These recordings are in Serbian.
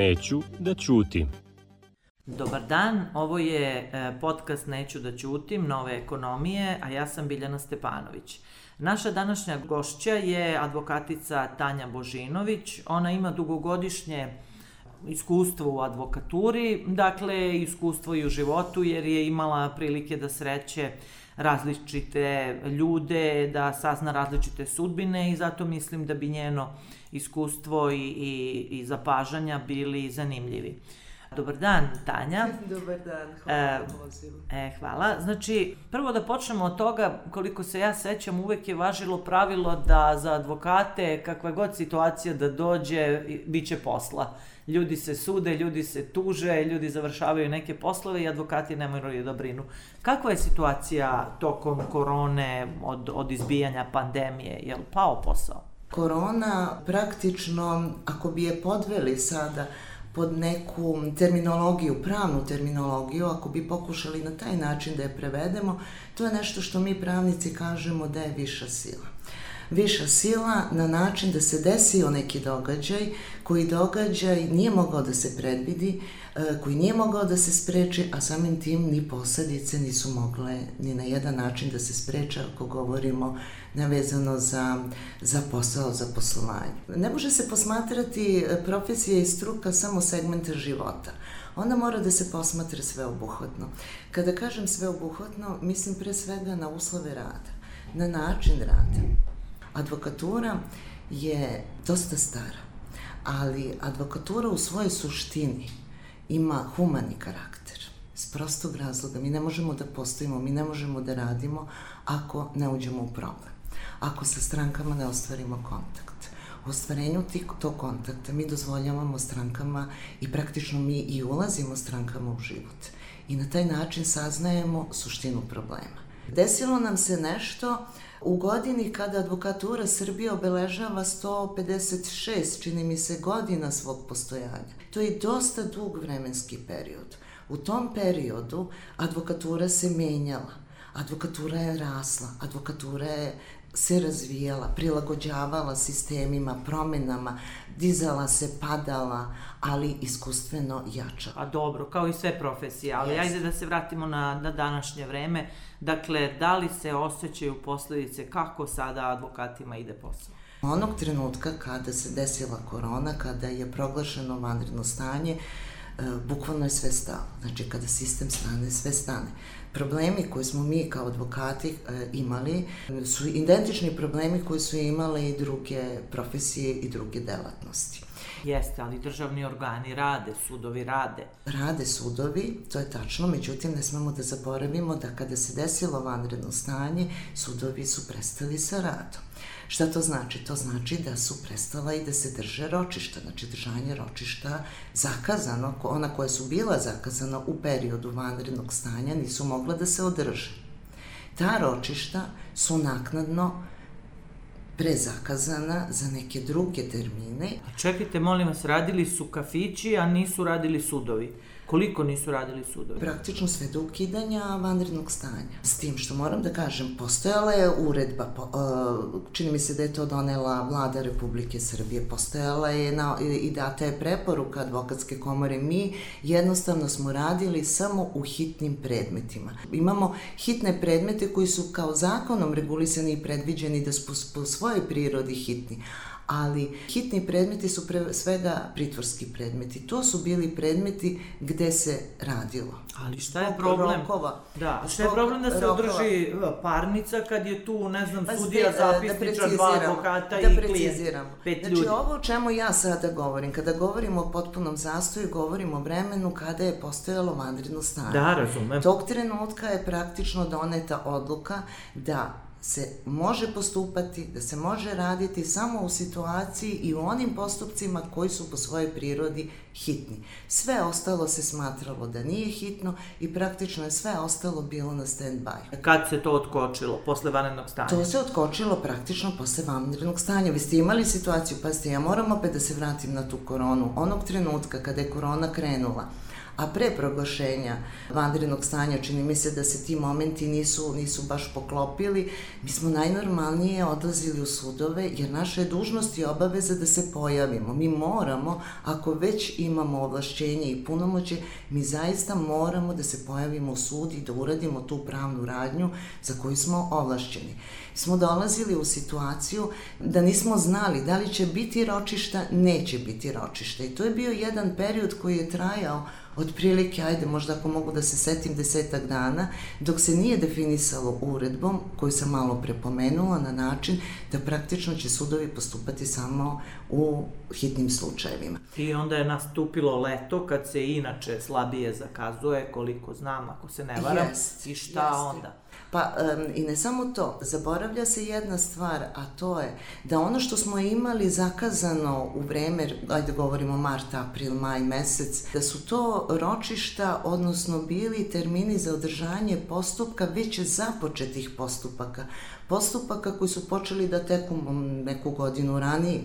Neću da ćutim. Dobar dan, ovo je e, podcast Neću da ćutim, nove ekonomije, a ja sam Biljana Stepanović. Naša današnja gošća je advokatica Tanja Božinović. Ona ima dugogodišnje iskustvo u advokaturi, dakle iskustvo i u životu jer je imala prilike da sreće različite ljude, da sazna različite sudbine i zato mislim da bi njeno iskustvo i, i, i zapažanja bili zanimljivi. Dobar dan, Tanja. Dobar dan, hvala e, E, hvala. Znači, prvo da počnemo od toga, koliko se ja sećam, uvek je važilo pravilo da za advokate, kakva god situacija da dođe, bit će posla. Ljudi se sude, ljudi se tuže, ljudi završavaju neke poslove i advokati ne moraju da brinu. Kakva je situacija tokom korone, od, od izbijanja pandemije? Je li pao posao? Korona praktično, ako bi je podveli sada, pod neku terminologiju, pravnu terminologiju, ako bi pokušali na taj način da je prevedemo, to je nešto što mi pravnici kažemo da je viša sila. Viša sila na način da se desio neki događaj, koji događaj nije mogao da se predvidi, e, koji nije mogao da se spreči, a samim tim ni posledice nisu mogle ni na jedan način da se spreče ako govorimo nevezano za, za posao, za poslovanje. Ne može se posmatrati e, profesija i struka samo segmenta života. Ona mora da se posmatra sveobuhvatno. Kada kažem sveobuhvatno, mislim pre svega na uslove rada, na način rada. Advokatura je dosta stara, ali advokatura u svojoj suštini ima humani karakter. S prostog razloga mi ne možemo da postojimo, mi ne možemo da radimo ako ne uđemo u problem ako sa strankama ne ostvarimo kontakt. U ostvarenju tog kontakta mi dozvoljavamo strankama i praktično mi i ulazimo strankama u život. I na taj način saznajemo suštinu problema. Desilo nam se nešto u godini kada advokatura Srbije obeležava 156, čini mi se, godina svog postojanja. To je dosta dug vremenski period. U tom periodu advokatura se menjala, advokatura je rasla, advokatura je se razvijala, prilagođavala sistemima, promenama, dizala se, padala, ali iskustveno jača. A dobro, kao i sve profesije, ali yes. ajde da se vratimo na, na današnje vreme. Dakle, da li se osjećaju posledice, kako sada advokatima ide posao? Onog trenutka kada se desila korona, kada je proglašeno vanredno stanje, e, bukvalno je sve stalo. Znači, kada sistem stane, sve stane problemi koje smo mi kao advokati e, imali su identični problemi koje su imale i druge profesije i druge delatnosti. Jeste, ali državni organi rade, sudovi rade. Rade sudovi, to je tačno, međutim ne smemo da zaboravimo da kada se desilo vanredno stanje, sudovi su prestali sa radom. Šta to znači? To znači da su prestala i da se drže ročišta, znači držanje ročišta zakazano, ona koja su bila zakazana u periodu vanrednog stanja nisu mogla da se održe. Ta ročišta su naknadno prezakazana za neke druge termine. A čekajte, molim vas, radili su kafići, a nisu radili sudovi. Koliko nisu radili sudovi? Praktično sve do ukidanja vanrednog stanja. S tim što moram da kažem, postojala je uredba, po, uh, čini mi se da je to donela vlada Republike Srbije, postojala je na, i data je preporuka advokatske komore. Mi jednostavno smo radili samo u hitnim predmetima. Imamo hitne predmete koji su kao zakonom regulisani i predviđeni da su po, po svojoj prirodi hitni ali hitni predmeti su pre svega pritvorski predmeti. To su bili predmeti gde se radilo. Ali šta je problem? Rokova. Da, šta je problem da se rokova. održi e, parnica kad je tu, ne znam, pa sudija, da zapisničar, da dva advokata da i klijent? Pet znači, ljudi. ovo o čemu ja sada govorim, kada govorimo o potpunom zastoju, govorimo o vremenu kada je postojalo vanredno stanje. Da, razumem. Tog trenutka je praktično doneta odluka da se može postupati, da se može raditi samo u situaciji i u onim postupcima koji su po svojoj prirodi hitni. Sve ostalo se smatralo da nije hitno i praktično je sve ostalo bilo na stand-by. Kad se to otkočilo? Posle vanrednog stanja? To se otkočilo praktično posle vanrednog stanja. Vi ste imali situaciju, pa ste, ja moram opet da se vratim na tu koronu. Onog trenutka kada je korona krenula, a pre proglašenja vanrednog stanja, čini mi se da se ti momenti nisu, nisu baš poklopili, mi smo najnormalnije odlazili u sudove, jer naša je dužnost i obaveza da se pojavimo. Mi moramo, ako već imamo ovlašćenje i punomoće, mi zaista moramo da se pojavimo u sud i da uradimo tu pravnu radnju za koju smo ovlašćeni smo dolazili u situaciju da nismo znali da li će biti ročišta, neće biti ročišta. I to je bio jedan period koji je trajao otprilike, ajde možda ako mogu da se setim desetak dana, dok se nije definisalo uredbom, koju sam malo prepomenula, na način da praktično će sudovi postupati samo u hitnim slučajevima. I onda je nastupilo leto, kad se inače slabije zakazuje, koliko znam, ako se ne varam, jest, i šta jeste. onda? Pa um, i ne samo to, zaboravlja se jedna stvar, a to je da ono što smo imali zakazano u vreme, ajde govorimo mart, april, maj mesec, da su to ročišta, odnosno bili termini za održanje postupka već započetih postupaka. Postupaka koji su počeli da teku neku godinu ranije.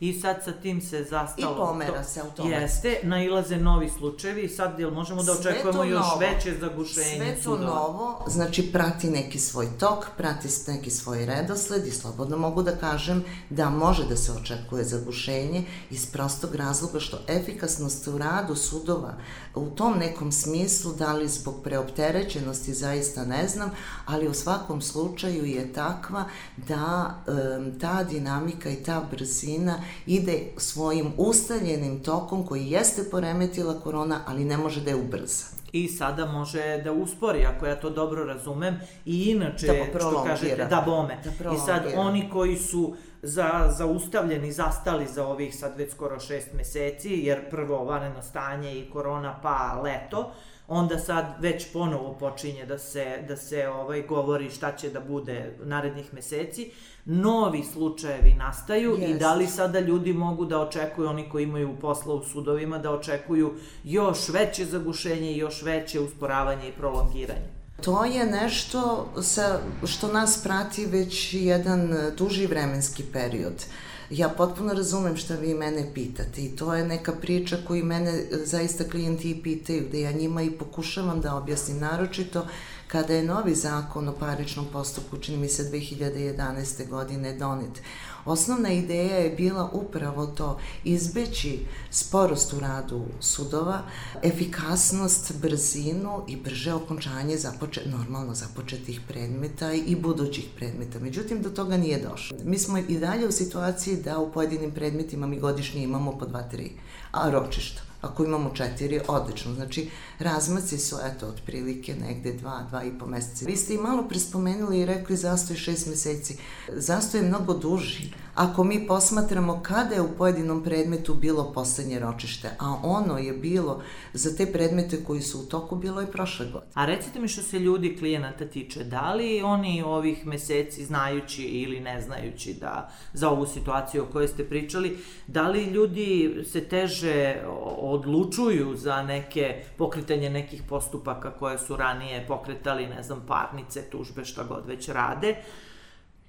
I sad sa tim se zastalo. I pomera se automatski. Jeste, nailaze novi slučajevi i sad jel možemo da očekujemo još novo, veće zagušenje Sve to sudova? novo, znači prati neki svoj tok, prati neki svoj redosled i slobodno mogu da kažem da može da se očekuje zagušenje iz prostog razloga što efikasnost u radu sudova u tom nekom smislu, da li zbog preopterećenosti zaista ne znam, ali u svakom slučaju je takva da um, ta dinamika i ta brzina ide svojim ustaljenim tokom koji jeste poremetila korona, ali ne može da je ubrza. I sada može da uspori, ako ja to dobro razumem, i inače, Da što kažete, da bome. Da I sad oni koji su za, zaustavljeni, zastali za ovih sad već skoro šest meseci, jer prvo vanredno stanje i korona pa leto, onda sad već ponovo počinje da se, da se ovaj, govori šta će da bude narednih meseci, novi slučajevi nastaju i Jest. da li sada ljudi mogu da očekuju, oni koji imaju posla u sudovima, da očekuju još veće zagušenje i još veće usporavanje i prolongiranje. To je nešto sa, što nas prati već jedan duži vremenski period. Ja potpuno razumem šta vi mene pitate i to je neka priča koju mene zaista klijenti i pitaju, da ja njima i pokušavam da objasnim, naročito kada je novi zakon o paričnom postupku, čini mi se 2011. godine donet. Osnovna ideja je bila upravo to, izbeći sporost u radu sudova, efikasnost, brzinu i brže okončanje započe, normalno započetih predmeta i budućih predmeta. Međutim, do toga nije došlo. Mi smo i dalje u situaciji da u pojedinim predmetima mi godišnje imamo po dva, tri, a ročišta. Ako imamo četiri, odlično. Znači, razmaci su, eto, otprilike negde dva, dva i po meseca. Vi ste i malo prespomenuli i rekli zastoj šest meseci. Zastoj je mnogo duži. Ako mi posmatramo kada je u pojedinom predmetu bilo poslednje ročište, a ono je bilo za te predmete koji su u toku bilo i prošle godine. A recite mi što se ljudi klijenata tiče, da li oni ovih meseci znajući ili ne znajući da za ovu situaciju o kojoj ste pričali, da li ljudi se teže odlučuju za neke pokretanje nekih postupaka koje su ranije pokretali, ne znam, parnice, tužbe, šta god već rade,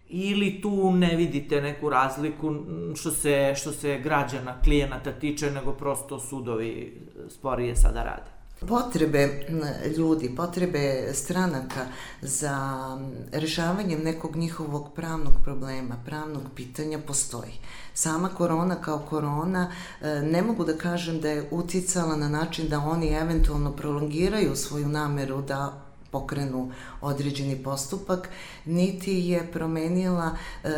ili tu ne vidite neku razliku što se, što se građana, klijenata tiče, nego prosto sudovi sporije sada rade? Potrebe ljudi, potrebe stranaka za rešavanjem nekog njihovog pravnog problema, pravnog pitanja postoji. Sama korona kao korona e, ne mogu da kažem da je uticala na način da oni eventualno prolongiraju svoju nameru da pokrenu određeni postupak, niti je promenila e,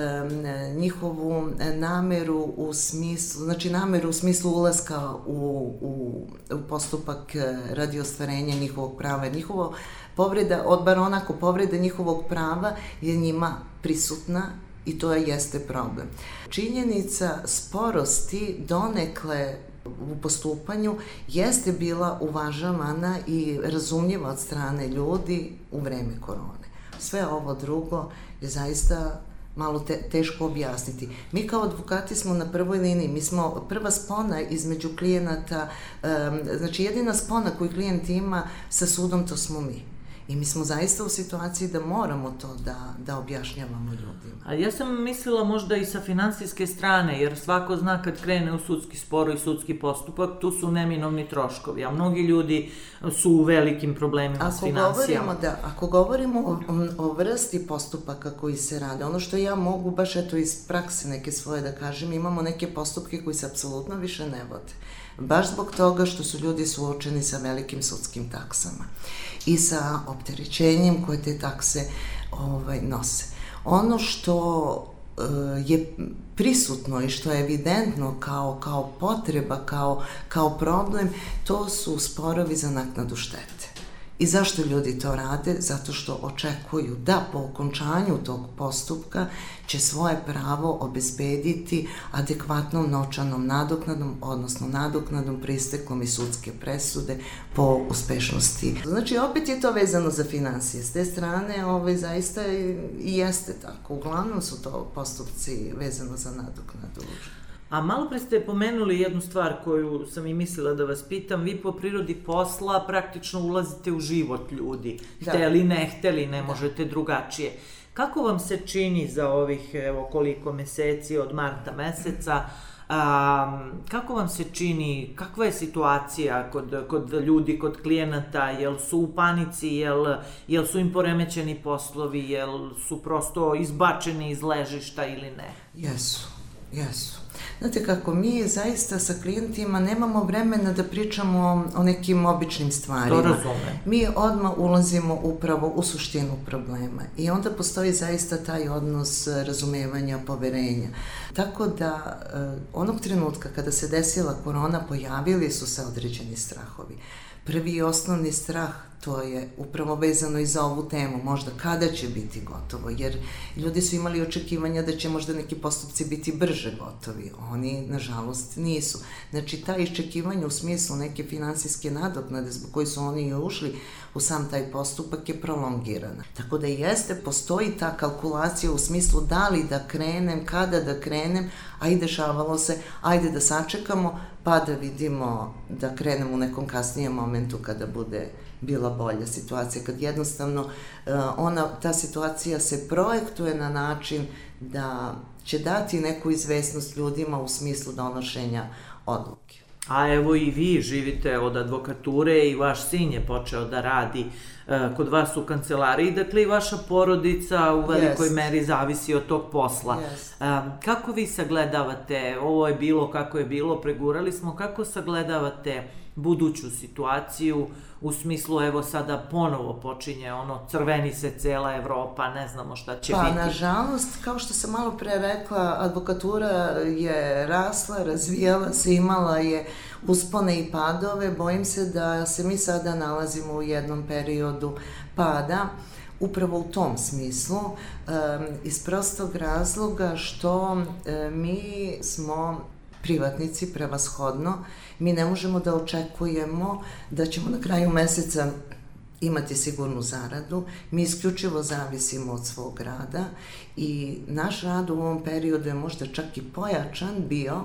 njihovu nameru u smislu, znači nameru u smislu ulaska u, u, u postupak e, radi ostvarenja njihovog prava. Njihovo povreda, odbar onako povreda njihovog prava je njima prisutna i to jeste problem. Činjenica sporosti donekle u postupanju jeste bila uvažavana i razumljiva od strane ljudi u vreme korone. Sve ovo drugo je zaista malo te, teško objasniti. Mi kao advokati smo na prvoj liniji, mi smo prva spona između klijenata, um, znači jedina spona koju klijent ima sa sudom to smo mi. I mi smo zaista u situaciji da moramo to da, da objašnjavamo ljudima. A ja sam mislila možda i sa finansijske strane, jer svako zna kad krene u sudski spor i sudski postupak, tu su neminovni troškovi, a mnogi ljudi su u velikim problemima ako s financijama. Govorimo da, ako govorimo o, o vrsti postupaka koji se rade, ono što ja mogu baš eto iz prakse neke svoje da kažem, imamo neke postupke koji se apsolutno više ne vode. Baš zbog toga što su ljudi suočeni sa velikim sudskim taksama i sa opterećenjem koje te takse ovaj, nose. Ono što e, je prisutno i što je evidentno kao, kao potreba, kao, kao problem, to su sporovi za naknadu štete. I zašto ljudi to rade? Zato što očekuju da po okončanju tog postupka će svoje pravo obezbediti adekvatnom novčanom nadoknadom, odnosno nadoknadom pristeklom i sudske presude po uspešnosti. Znači, opet je to vezano za financije. S te strane, ovaj, zaista i jeste tako. Uglavnom su to postupci vezano za nadoknadu. A malo pre ste pomenuli jednu stvar koju sam i mislila da vas pitam. Vi po prirodi posla praktično ulazite u život ljudi. Da. Hteli, ne hteli, ne da. možete drugačije. Kako vam se čini za ovih, evo, koliko meseci od marta meseca, Um, kako vam se čini, kakva je situacija kod, kod ljudi, kod klijenata, jel su u panici, jel, jel su im poremećeni poslovi, jel su prosto izbačeni iz ležišta ili ne? Jesu, jesu. Znate kako, mi zaista sa klijentima nemamo vremena da pričamo o nekim običnim stvarima. To razumem. Mi odmah ulazimo upravo u suštinu problema i onda postoji zaista taj odnos razumevanja, poverenja. Tako da, eh, onog trenutka kada se desila korona, pojavili su se određeni strahovi. Prvi i osnovni strah to je upravo vezano i za ovu temu, možda kada će biti gotovo, jer ljudi su imali očekivanja da će možda neki postupci biti brže gotovi, oni nažalost nisu. Znači ta iščekivanja u smislu neke finansijske nadoknade zbog koji su oni ušli u sam taj postupak je prolongirana. Tako da jeste, postoji ta kalkulacija u smislu da li da krenem, kada da krenem, a i dešavalo se, ajde da sačekamo, pa da vidimo da krenemo u nekom kasnijem momentu kada bude bila bolja situacija, kad jednostavno e, ona, ta situacija se projektuje na način da će dati neku izvesnost ljudima u smislu donošenja odluke. A evo i vi živite od advokature i vaš sin je počeo da radi uh, kod vas u kancelariji, dakle i vaša porodica u velikoj yes. meri zavisi od tog posla. Yes. Uh, kako vi sagledavate, ovo je bilo kako je bilo, pregurali smo, kako sagledavate buduću situaciju u smislu evo sada ponovo počinje ono crveni se cela Evropa, ne znamo šta će pa, biti. Pa nažalost, kao što sam malo pre rekla, advokatura je rasla, razvijala se, imala je uspone i padove. Bojim se da se mi sada nalazimo u jednom periodu pada upravo u tom smislu, iz prostog razloga što mi smo privatnici prevashodno, mi ne možemo da očekujemo da ćemo na kraju meseca imati sigurnu zaradu. Mi isključivo zavisimo od svog rada i naš rad u ovom periodu je možda čak i pojačan bio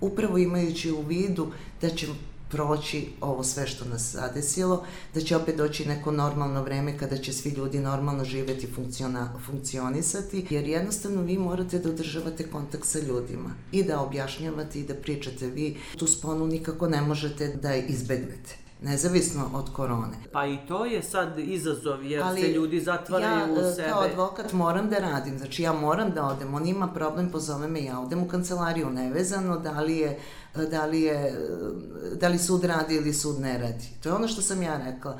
upravo imajući u vidu da će proći ovo sve što nas zadesilo, da će opet doći neko normalno vreme kada će svi ljudi normalno živeti, funkciona, funkcionisati, jer jednostavno vi morate da održavate kontakt sa ljudima i da objašnjavate i da pričate. Vi tu sponu nikako ne možete da izbegnete nezavisno od korone. Pa i to je sad izazov, jer Ali se ljudi zatvaraju ja, u sebe. Ja kao advokat moram da radim, znači ja moram da odem, on ima problem, pozove me, ja odem u kancelariju, nevezano da li je da li, je, da li sud radi ili sud ne radi. To je ono što sam ja rekla.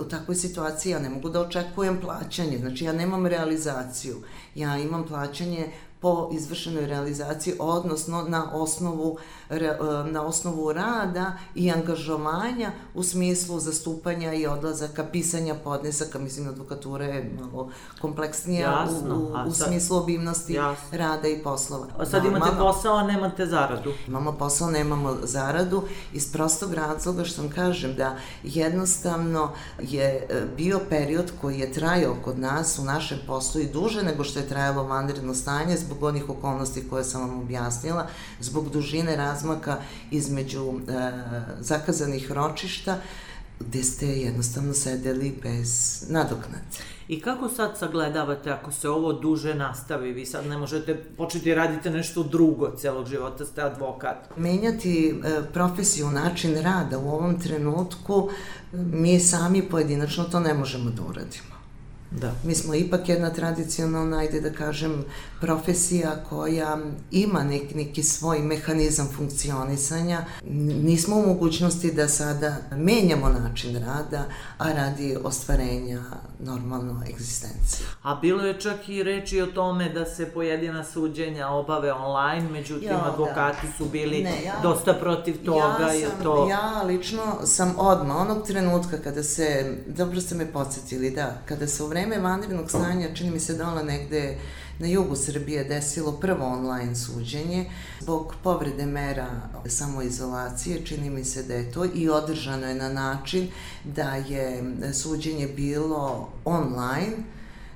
u takvoj situaciji ja ne mogu da očekujem plaćanje, znači ja nemam realizaciju. Ja imam plaćanje po izvršenoj realizaciji, odnosno na osnovu, e, na osnovu rada i angažovanja u smislu zastupanja i odlazaka, pisanja podnesaka, mislim, advokatura je malo kompleksnija Jasno, u, u, u sad, smislu obimnosti jasno. rada i poslova. A sad Normalno, imate posao, a nemate zaradu. Imamo posao, nemamo zaradu, iz prostog razloga što vam kažem da jednostavno je e, bio period koji je trajao kod nas u našem poslu i duže nego što je trajalo vanredno stanje zbog onih okolnosti koje sam vam objasnila, zbog dužine razmaka između e, zakazanih ročišta, gde ste jednostavno sedeli bez nadoknade. I kako sad sagledavate ako se ovo duže nastavi? Vi sad ne možete početi radite nešto drugo celog života, ste advokat. Menjati e, profesiju, način rada u ovom trenutku, mi sami pojedinačno to ne možemo da uradimo. Da. Mi smo ipak jedna tradicionalna, ajde da kažem, profesija koja ima nek, neki svoj mehanizam funkcionisanja. Nismo u mogućnosti da sada menjamo način rada, a radi ostvarenja normalno egzistencije. A bilo je čak i reči o tome da se pojedina suđenja obave online, međutim ja, da. advokati da. su bili ne, ja, dosta protiv toga. Ja, sam, je to... ja lično sam odmah, onog trenutka kada se, dobro ste me podsjetili, da, kada se u vreme vanrednog stanja, čini mi se da ona negde na jugu Srbije desilo prvo online suđenje. Zbog povrede mera samoizolacije, čini mi se da je to i održano je na način da je suđenje bilo online,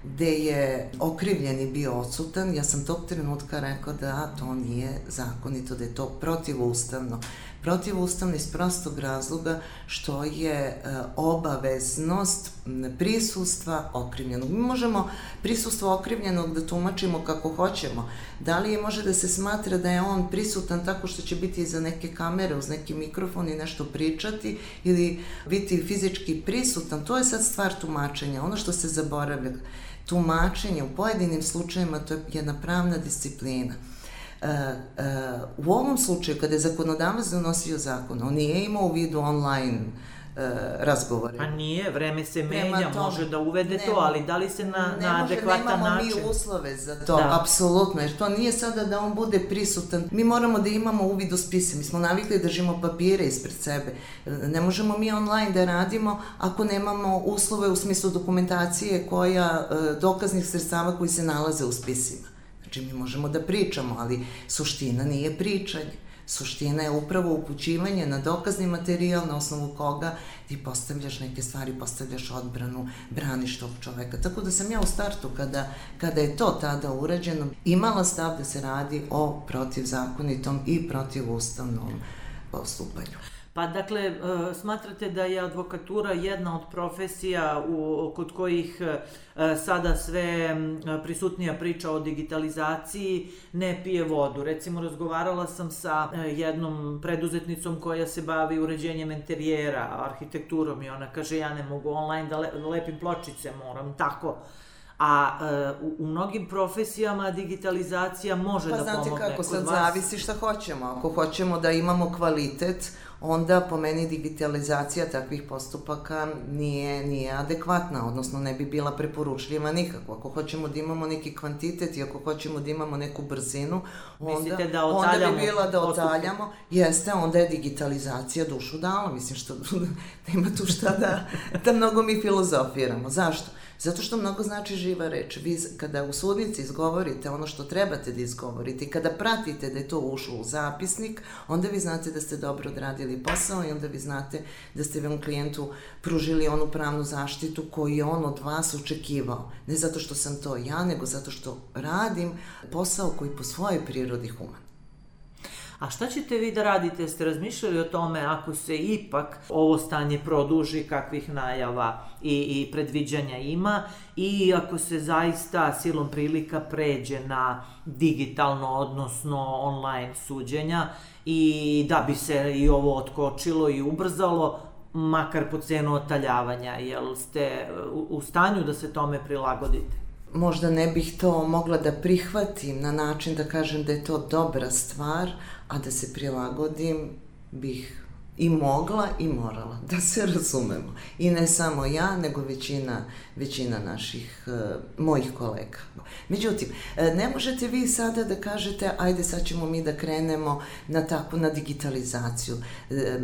gde je okrivljeni bio odsutan, ja sam tog trenutka rekao da to nije zakonito, da je to protivustavno protivustavno iz prostog razloga što je e, obaveznost prisustva okrivljenog. Mi možemo prisustvo okrivljenog da tumačimo kako hoćemo. Da li je može da se smatra da je on prisutan tako što će biti iza neke kamere uz neki mikrofon i nešto pričati ili biti fizički prisutan, to je sad stvar tumačenja. Ono što se zaboravlja, tumačenje u pojedinim slučajima to je jedna pravna disciplina. E, e, u ovom slučaju, kada je zakonodavac donosio zakon, on nije imao u vidu online e, razgovore. Pa nije, vreme se menja, može da uvede to, ali da li se na, ne na adekvatan način? Ne možemo mi uslove za to, da. apsolutno, jer to nije sada da on bude prisutan. Mi moramo da imamo uvid u spise, mi smo navikli da držimo papire ispred sebe. Ne možemo mi online da radimo ako nemamo uslove u smislu dokumentacije koja, dokaznih sredstava koji se nalaze u spisima. Znači, mi možemo da pričamo, ali suština nije pričanje. Suština je upravo upućivanje na dokazni materijal na osnovu koga ti postavljaš neke stvari, postavljaš odbranu, braniš tog čoveka. Tako da sam ja u startu, kada, kada je to tada urađeno, imala stav da se radi o protivzakonitom i protivustavnom postupanju. Pa dakle, e, smatrate da je advokatura jedna od profesija u, kod kojih e, sada sve prisutnija priča o digitalizaciji ne pije vodu. Recimo, razgovarala sam sa e, jednom preduzetnicom koja se bavi uređenjem interijera, arhitekturom i ona kaže ja ne mogu online da lepim pločice, moram tako a u, u mnogim profesijama digitalizacija može pa, da pomogne. Pa znate kako, sad vas... zavisi šta hoćemo. Ako hoćemo da imamo kvalitet, onda po meni digitalizacija takvih postupaka nije, nije adekvatna, odnosno ne bi bila preporučljiva nikako. Ako hoćemo da imamo neki kvantitet i ako hoćemo da imamo neku brzinu, onda, da onda bi bila da otaljamo. Jeste, onda je digitalizacija dušu dala. Mislim što nema tu šta da, da mnogo mi filozofiramo. Zašto? Zato što mnogo znači živa reč. Vi kada u sudnici izgovorite ono što trebate da izgovorite i kada pratite da je to ušlo u zapisnik, onda vi znate da ste dobro odradili posao i onda vi znate da ste vam klijentu pružili onu pravnu zaštitu koju je on od vas očekivao. Ne zato što sam to ja, nego zato što radim posao koji po svojoj prirodi human. A šta ćete vi da radite? Ste razmišljali o tome ako se ipak ovo stanje produži, kakvih najava i, i predviđanja ima i ako se zaista silom prilika pređe na digitalno, odnosno online suđenja i da bi se i ovo otkočilo i ubrzalo, makar po cenu otaljavanja, jel ste u stanju da se tome prilagodite? Možda ne bih to mogla da prihvatim na način da kažem da je to dobra stvar, a da se prilagodim bih i mogla i morala, da se razumemo. I ne samo ja, nego većina, većina naših, uh, mojih kolega. Međutim, e, ne možete vi sada da kažete, ajde sad ćemo mi da krenemo na tako, na digitalizaciju. E,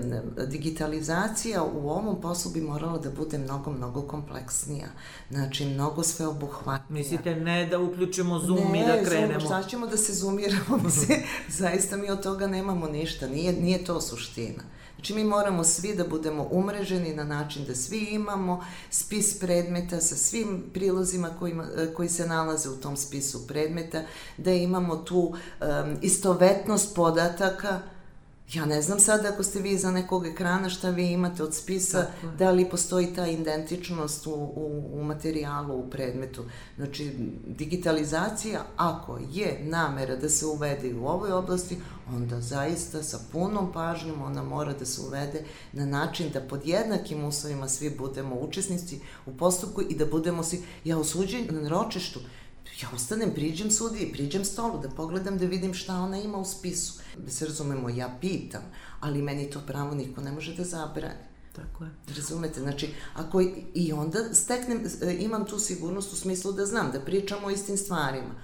digitalizacija u ovom poslu bi morala da bude mnogo, mnogo kompleksnija. Znači, mnogo sveobuhvatnija. Mislite ne da uključimo Zoom ne, i da krenemo? Ne, šta ćemo da se zoomiramo? Zaista mi od toga nemamo ništa. Nije, nije to suština. Znači mi moramo svi da budemo umreženi na način da svi imamo spis predmeta sa svim prilozima kojima, e, koji se nalaze u tom spisu predmeta, da imamo tu um, istovetnost podataka Ja ne znam sad ako ste vi iza nekog ekrana šta vi imate od spisa, da li postoji ta identičnost u, u, u materijalu, u predmetu. Znači, digitalizacija, ako je namera da se uvede u ovoj oblasti, onda zaista sa punom pažnjom ona mora da se uvede na način da pod jednakim uslovima svi budemo učesnici u postupku i da budemo svi, ja osuđen na ročištu, ja ostanem, priđem sudiji, priđem stolu, da pogledam da vidim šta ona ima u spisu. Da se razumemo, ja pitam, ali meni to pravo niko ne može da zabrani. Tako je. Razumete, znači, ako i onda steknem, e, imam tu sigurnost u smislu da znam, da pričam o istim stvarima.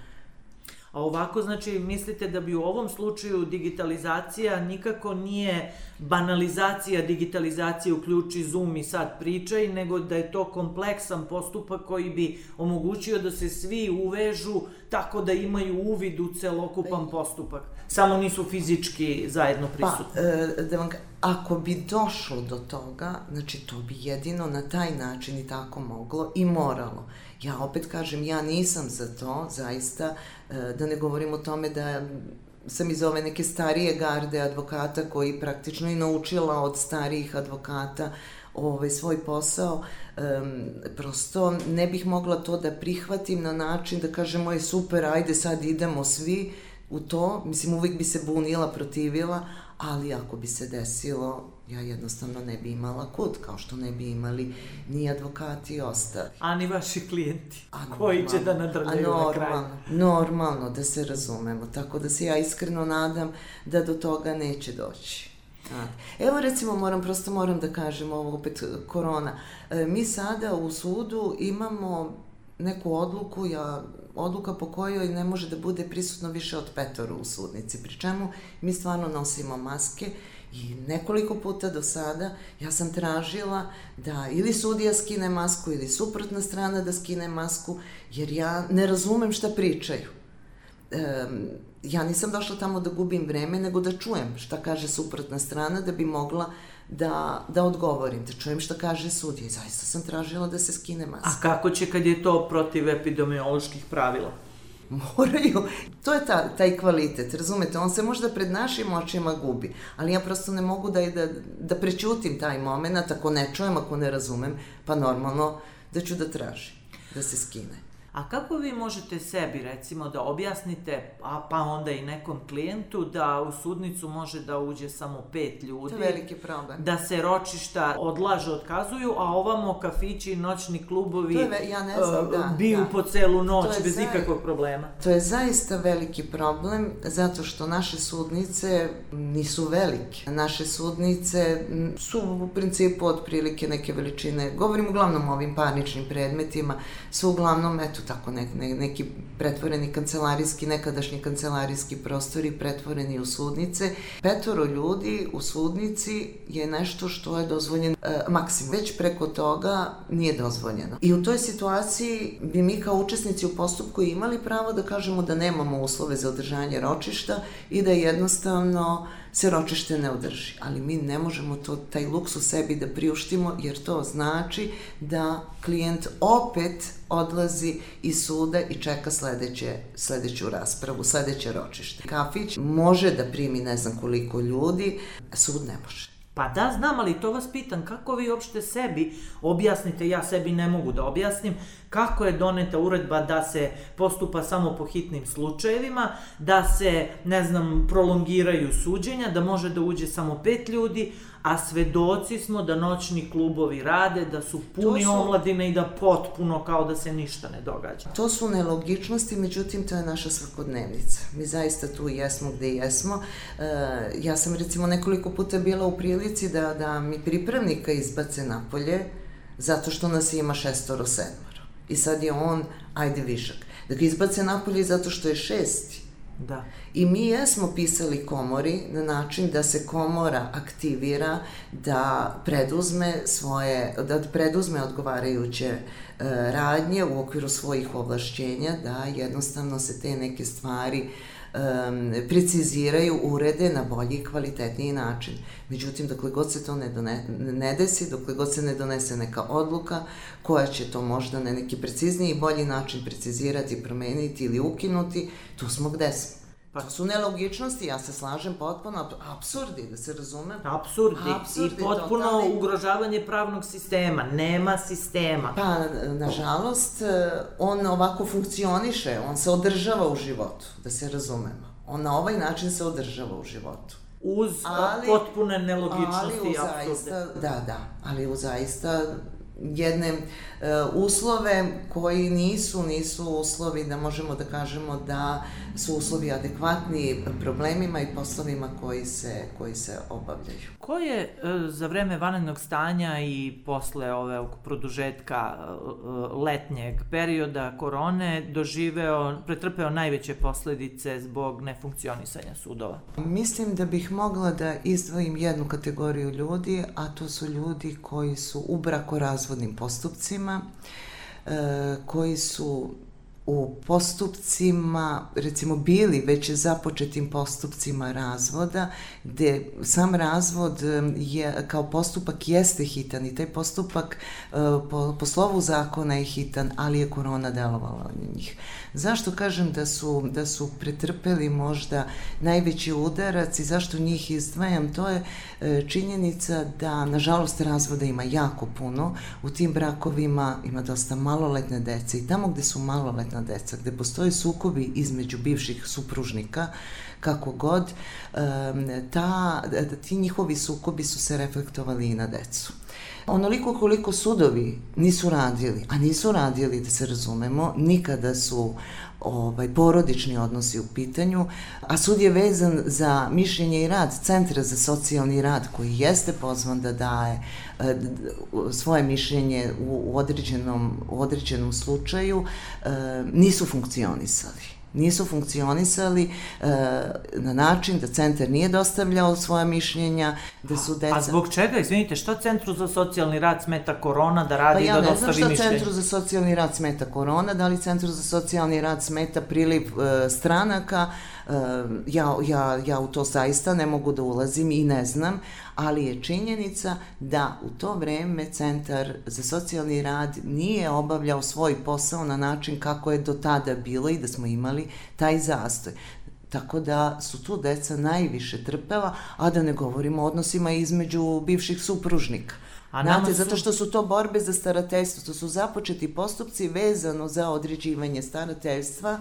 A ovako, znači, mislite da bi u ovom slučaju digitalizacija nikako nije banalizacija digitalizacije uključi Zoom i sad pričaj, nego da je to kompleksan postupak koji bi omogućio da se svi uvežu tako da imaju uvid u celokupan pa postupak. Samo nisu fizički zajedno prisutni. Pa, e, da vam, ako bi došlo do toga, znači to bi jedino na taj način i tako moglo i moralo. Ja opet kažem, ja nisam za to, zaista, e, da ne govorim o tome da sam iz ove neke starije garde advokata koji praktično i naučila od starijih advokata ovaj, svoj posao, um, prosto ne bih mogla to da prihvatim na način da kažemo je super, ajde sad idemo svi u to, mislim uvijek bi se bunila, protivila, ali ako bi se desilo, ja jednostavno ne bi imala kud, kao što ne bi imali ni advokati i ostali. A ni vaši klijenti, a koji će da nadrljaju na kraju. Normalno, da se razumemo, tako da se ja iskreno nadam da do toga neće doći. Evo recimo moram, prosto moram da kažem ovo opet korona. E, mi sada u sudu imamo neku odluku, ja, odluka po kojoj ne može da bude prisutno više od petoru u sudnici, pri čemu mi stvarno nosimo maske i nekoliko puta do sada ja sam tražila da ili sudija skine masku ili suprotna strana da skine masku, jer ja ne razumem šta pričaju. E, ja nisam došla tamo da gubim vreme, nego da čujem šta kaže suprotna strana, da bi mogla da, da odgovorim, da čujem šta kaže sudija. I zaista sam tražila da se skine maska. A kako će kad je to protiv epidemioloških pravila? Moraju. To je ta, taj kvalitet, razumete? On se možda pred našim očima gubi, ali ja prosto ne mogu da, da, da prećutim taj moment, ako ne čujem, ako ne razumem, pa normalno da ću da tražim da se skine. A kako vi možete sebi, recimo, da objasnite, a pa onda i nekom klijentu, da u sudnicu može da uđe samo pet ljudi? To je veliki problem. Da se ročišta odlaže, otkazuju, a ovamo kafići, noćni klubovi to je, ja ne znam, uh, da, biju da. po celu noć bez zaista, ikakvog problema. To je zaista veliki problem, zato što naše sudnice nisu velike. Naše sudnice su u principu otprilike neke veličine, govorim uglavnom o ovim parničnim predmetima, su uglavnom, eto, su tako ne, ne, neki pretvoreni kancelarijski, nekadašnji kancelarijski prostori pretvoreni u sudnice. Petoro ljudi u sudnici je nešto što je dozvoljeno e, maksimum. Već preko toga nije dozvoljeno. I u toj situaciji bi mi kao učesnici u postupku imali pravo da kažemo da nemamo uslove za održanje ročišta i da jednostavno se ročište ne održi. Ali mi ne možemo to, taj luksus sebi da priuštimo, jer to znači da klijent opet odlazi iz suda i čeka sledeće, sledeću raspravu, sledeće ročište. Kafić može da primi ne znam koliko ljudi, sud ne može. Pa da, znam, ali to vas pitam, kako vi uopšte sebi objasnite, ja sebi ne mogu da objasnim, kako je doneta uredba da se postupa samo po hitnim slučajevima, da se, ne znam, prolongiraju suđenja, da može da uđe samo pet ljudi, a svedoci smo da noćni klubovi rade, da su puni su... omladine i da potpuno kao da se ništa ne događa. To su nelogičnosti, međutim to je naša svakodnevnica. Mi zaista tu jesmo gde jesmo. E, ja sam recimo nekoliko puta bila u prilici da, da mi pripravnika izbace napolje zato što nas ima šestoro sedmoro. I sad je on, ajde višak. Da ga izbace napolje zato što je šesti Da. I mi jesmo pisali komori na način da se komora aktivira da preduzme svoje, da preduzme odgovarajuće e, radnje u okviru svojih ovlašćenja, da jednostavno se te neke stvari um, preciziraju, urede na bolji i kvalitetniji način. Međutim, dokle god se to ne, done, ne desi, dokle god se ne donese neka odluka koja će to možda na neki precizniji i bolji način precizirati, promeniti ili ukinuti, tu smo gde smo. Pa to su nelogičnosti, ja se slažem potpuno, apsurdi, da se razume. Apsurdi, apsurdi i potpuno totalni... ugrožavanje pravnog sistema, nema sistema. Pa, nažalost, on ovako funkcioniše, on se održava u životu, da se razumemo. On na ovaj način se održava u životu. Uz ali, potpune nelogičnosti ali u zaista, Da, da, ali u zaista jedne e, uslove koji nisu nisu uslovi da možemo da kažemo da su uslovi adekvatni problemima i poslovima koji se, koji se obavljaju. Ko je e, za vreme vanrednog stanja i posle ove produžetka e, letnjeg perioda korone doživeo, pretrpeo najveće posledice zbog nefunkcionisanja sudova? Mislim da bih mogla da izdvojim jednu kategoriju ljudi, a to su ljudi koji su u brakorazvodnim postupcima, e, koji su u postupcima, recimo bili već započetim postupcima razvoda, gde sam razvod je, kao postupak jeste hitan i taj postupak e, po, po slovu zakona je hitan, ali je korona delovala na njih. Zašto kažem da su, da su pretrpeli možda najveći udarac i zašto njih izdvajam? To je e, činjenica da, nažalost, razvoda ima jako puno. U tim brakovima ima dosta maloletne dece i tamo gde su maloletna deca, gde postoje sukobi između bivših supružnika, kako god, ta, ti njihovi sukobi su se reflektovali i na decu. Onoliko koliko sudovi nisu radili, a nisu radili, da se razumemo, nikada su ovaj, porodični odnosi u pitanju, a sud je vezan za mišljenje i rad Centra za socijalni rad koji jeste pozvan da daje e, svoje mišljenje u, određenom, u određenom slučaju, e, nisu funkcionisali nisu funkcionisali e, na način da centar nije dostavljao svoje mišljenja, da su deca... A zbog čega, izvinite, šta Centru za socijalni rad smeta korona da radi pa ja da dostavi mišljenje? Pa ja ne znam šta Centru za socijalni rad smeta korona, da li Centru za socijalni rad smeta priliv e, stranaka, ja, ja, ja u to zaista ne mogu da ulazim i ne znam, ali je činjenica da u to vreme Centar za socijalni rad nije obavljao svoj posao na način kako je do tada bilo i da smo imali taj zastoj. Tako da su tu deca najviše trpela, a da ne govorimo o odnosima između bivših supružnika. A Znate, su... zato što su to borbe za starateljstvo, to su započeti postupci vezano za određivanje starateljstva,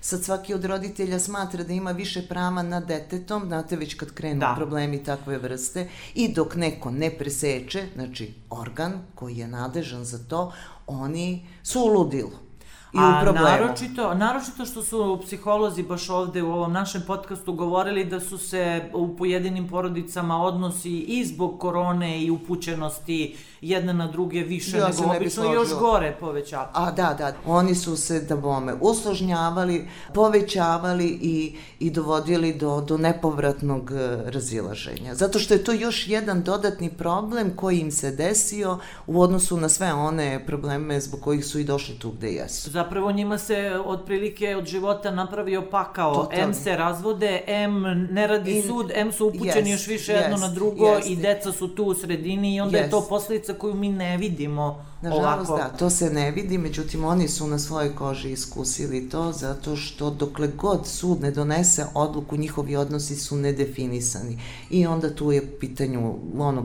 sad svaki od roditelja smatra da ima više prava nad detetom, znate već kad krenu da. problemi takve vrste, i dok neko ne preseče, znači organ koji je nadežan za to, oni su u ludilu i u problemu. A naročito, naročito što su psiholozi baš ovde u ovom našem podcastu govorili da su se u pojedinim porodicama odnosi i zbog korone i upućenosti jedne na druge više ja nego obično ne još gore povećavali. A da, da, oni su se da bome usložnjavali, povećavali i, i dovodili do, do nepovratnog e, razilaženja. Zato što je to još jedan dodatni problem koji im se desio u odnosu na sve one probleme zbog kojih su i došli tu gde jesu. Zapravo njima se otprilike od života napravio pakao. Totalno. M se razvode, M ne radi In, sud, M su upućeni yes, još više yes, jedno na drugo yes, i deca su tu u sredini i onda yes. je to posledica koju mi ne vidimo Nažalost, ovako. da, to se ne vidi, međutim oni su na svojoj koži iskusili to zato što dokle god sud ne donese odluku, njihovi odnosi su nedefinisani. I onda tu je pitanju ono,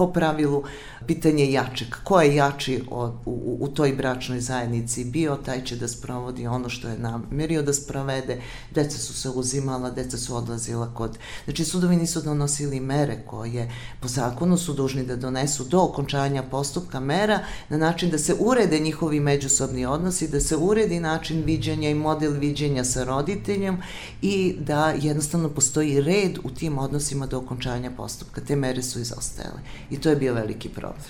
po pravilu pitanje jačeg. Ko je jači od, u, u toj bračnoj zajednici bio, taj će da sprovodi ono što je namerio da sprovede. Deca su se uzimala, deca su odlazila kod... Znači, sudovi nisu donosili mere koje po zakonu su dužni da donesu do okončanja postupka mera na način da se urede njihovi međusobni odnosi, da se uredi način viđenja i model viđenja sa roditeljem i da jednostavno postoji red u tim odnosima do okončanja postupka. Te mere su izostajale. I to je bio veliki problem.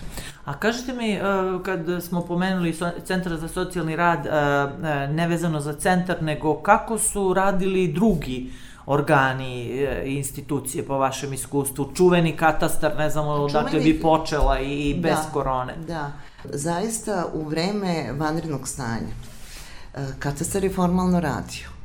A kažete mi, e, kad smo pomenuli Centar za socijalni rad, e, e, nevezano za centar, nego kako su radili drugi organi i institucije po vašem iskustvu? Čuveni katastar, ne znamo Čuveni... odakle bi počela i bez da, korone. Da, zaista u vreme vanrednog stanja katastar je formalno radio.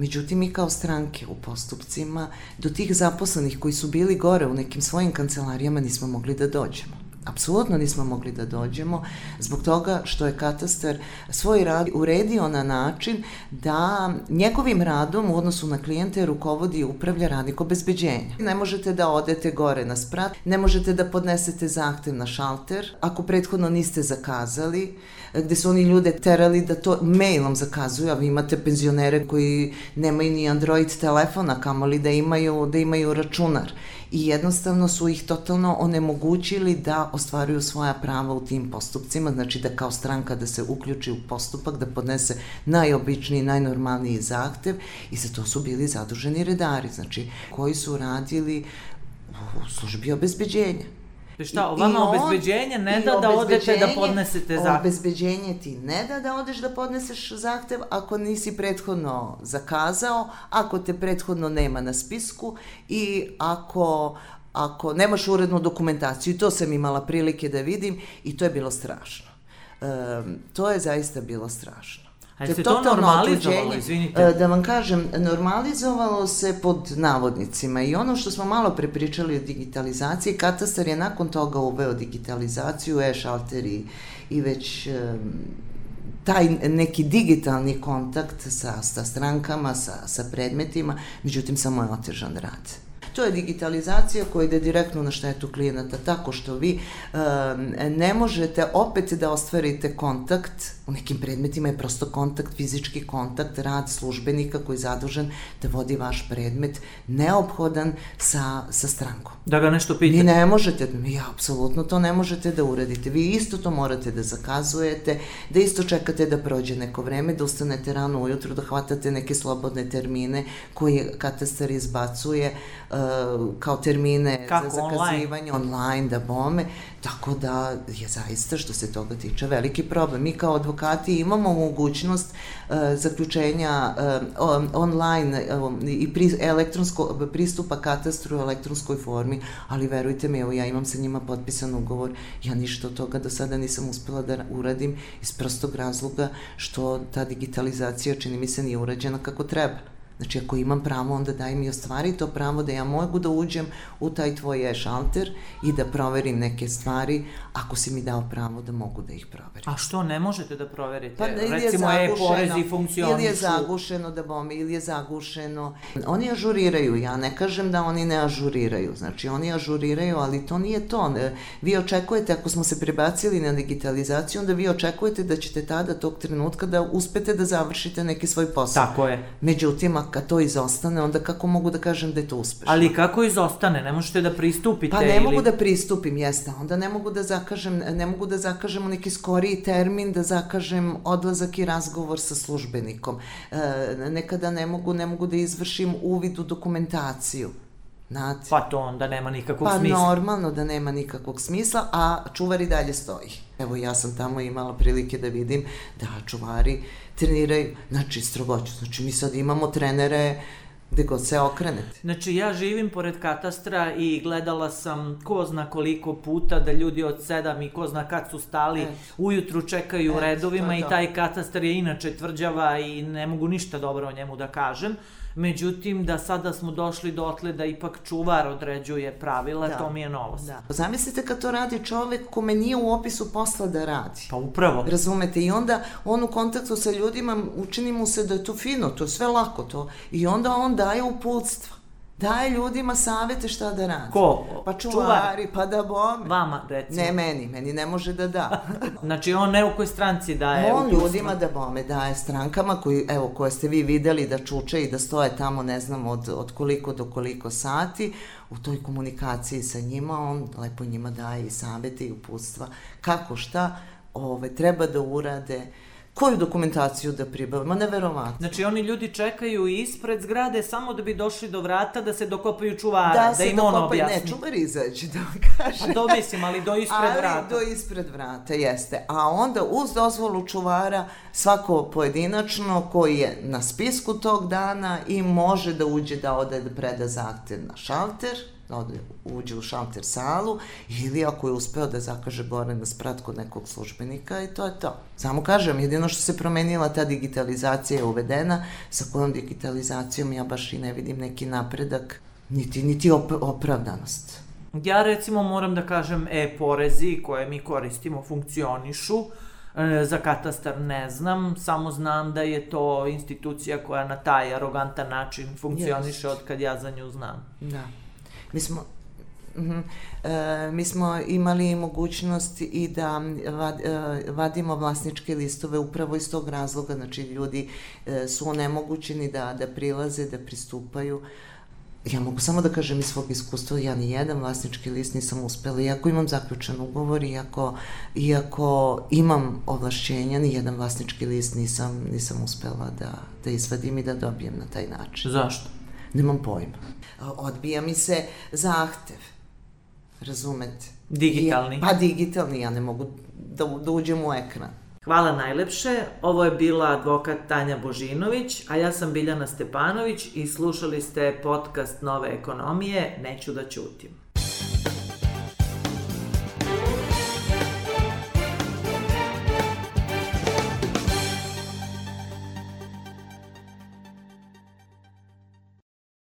Međutim, mi kao stranke u postupcima do tih zaposlenih koji su bili gore u nekim svojim kancelarijama nismo mogli da dođemo. Apsolutno nismo mogli da dođemo zbog toga što je katastar svoj rad uredio na način da njegovim radom u odnosu na klijente rukovodi i upravlja radnik obezbeđenja. Ne možete da odete gore na sprat, ne možete da podnesete zahtev na šalter ako prethodno niste zakazali, gde su oni ljude terali da to mailom zakazuju, a vi imate penzionere koji nemaju ni Android telefona, kamoli da imaju, da imaju računar i jednostavno su ih totalno onemogućili da ostvaruju svoja prava u tim postupcima, znači da kao stranka da se uključi u postupak, da podnese najobičniji, najnormalniji zahtev i za to su bili zaduženi redari, znači koji su radili u službi obezbeđenja. Šta, vama on, obezbeđenje ne da da odete da podnesete zahtev? Obezbeđenje ti ne da da odeš da podneseš zahtev ako nisi prethodno zakazao, ako te prethodno nema na spisku i ako ako nemaš urednu dokumentaciju. I to sam imala prilike da vidim i to je bilo strašno. Um, to je zaista bilo strašno. A je se to normalizovalo, izvinite? E, da vam kažem, normalizovalo se pod navodnicima i ono što smo malo prepričali o digitalizaciji, katastar je nakon toga uveo digitalizaciju, e-šalter i, i već taj neki digitalni kontakt sa, sa strankama, sa, sa predmetima, međutim samo je otežan rad. To je digitalizacija koja ide direktno na štetu klijenata, tako što vi ne možete opet da ostvarite kontakt, u nekim predmetima je prosto kontakt, fizički kontakt, rad službenika koji je zadužen da vodi vaš predmet, neophodan sa, sa strankom. Da ga nešto pitate? Vi ne možete, ja, apsolutno to ne možete da uradite. Vi isto to morate da zakazujete, da isto čekate da prođe neko vreme, da ustanete rano ujutru, da hvatate neke slobodne termine koje katastar izbacuje, uh, kao termine Kako, za zakazivanje online? online, da bome, tako da je zaista što se toga tiče veliki problem. Mi kao advokati imamo mogućnost uh, zaključenja uh, online uh, i pri, elektronsko, pristupa katastru u elektronskoj formi, ali verujte mi, evo ja imam sa njima potpisan ugovor, ja ništa od toga do sada nisam uspela da uradim iz prostog razloga što ta digitalizacija čini mi se nije urađena kako treba. Znači, ako imam pravo, onda daj mi ostvari to pravo da ja mogu da uđem u taj tvoj e-šalter i da proverim neke stvari, ako si mi dao pravo da mogu da ih proverim. A što ne možete da proverite? Pa, ili Recimo, e-porezi funkcionišu. Ili je zagušeno da bome, ili je zagušeno. Oni ažuriraju, ja ne kažem da oni ne ažuriraju. Znači, oni ažuriraju, ali to nije to. Vi očekujete, ako smo se prebacili na digitalizaciju, onda vi očekujete da ćete tada, tog trenutka, da uspete da završite neki svoj posao. Tako je. Međutim, kad to izostane, onda kako mogu da kažem da je to uspešno? Ali kako izostane? Ne možete da pristupite? Pa ne ili... mogu da pristupim, jeste. Onda ne mogu da zakažem, ne mogu da zakažem neki skoriji termin, da zakažem odlazak i razgovor sa službenikom. E, nekada ne mogu, ne mogu da izvršim uvid u dokumentaciju. Znate? Pa to onda nema nikakvog pa smisla. Pa normalno da nema nikakvog smisla, a čuvar i dalje stoji. Evo ja sam tamo imala prilike da vidim da čuvari treniraju, znači strogoću. Znači mi sad imamo trenere gde god se okrenete. Znači ja živim pored katastra i gledala sam ko zna koliko puta da ljudi od sedam i ko zna kad su stali, Et. ujutru čekaju u redovima i taj katastar je inače tvrđava i ne mogu ništa dobro o njemu da kažem. Međutim, da sada smo došli dotle da ipak čuvar određuje pravila, da. to mi je novost. Da. Zamislite kad to radi čovek kome nije u opisu posla da radi. Pa upravo. Razumete? I onda on u kontaktu sa ljudima učini mu se da je to fino, to je sve lako to. I onda on daje uputstva daje ljudima savete šta da radi. Ko? Pa čuvari, pa da bome. Vama, recimo. Ne meni, meni ne može da da. znači on ne u kojoj stranci daje On ljudima da bome daje strankama koji, evo, koje ste vi videli da čuče i da stoje tamo ne znam od, od koliko do koliko sati, u toj komunikaciji sa njima, on lepo njima daje i savete i uputstva kako šta ove, treba da urade, koju dokumentaciju da pribave, ma neverovatno. Znači oni ljudi čekaju ispred zgrade samo da bi došli do vrata da se dokopaju čuvara, da, da im on objasni. Ne, čuvar izađe, da vam kaže. Pa do mislim, ali do ispred ali vrata. Ali do ispred vrata, jeste. A onda uz dozvolu čuvara svako pojedinačno koji je na spisku tog dana i može da uđe da ode da preda zahtev na šalter, da ode, uđe u šalter salu ili ako je uspeo da zakaže gore na sprat kod nekog službenika i to je to. Samo kažem, jedino što se promenila ta digitalizacija je uvedena, sa kojom digitalizacijom ja baš i ne vidim neki napredak, niti, niti op opravdanost. Ja recimo moram da kažem e-porezi koje mi koristimo funkcionišu, e, za katastar ne znam, samo znam da je to institucija koja na taj arogantan način funkcioniše yes. od kad ja za nju znam. Da. Mi smo, Uh -huh. e, mi smo imali mogućnost i da vad, e, vadimo vlasničke listove upravo iz tog razloga, znači ljudi e, su onemogućeni da, da prilaze, da pristupaju. Ja mogu samo da kažem iz svog iskustva, ja ni jedan vlasnički list nisam uspela, iako imam zaključan ugovor, iako, iako imam ovlašćenja, ni jedan vlasnički list nisam, nisam uspela da, da izvadim i da dobijem na taj način. Zašto? Nemam pojma. Odbija mi se zahtev razumete? Digitalni. I, pa digitalni, ja ne mogu da, da uđem u ekran. Hvala najlepše. Ovo je bila advokat Tanja Božinović, a ja sam Biljana Stepanović i slušali ste podcast Nove ekonomije Neću da ćutim.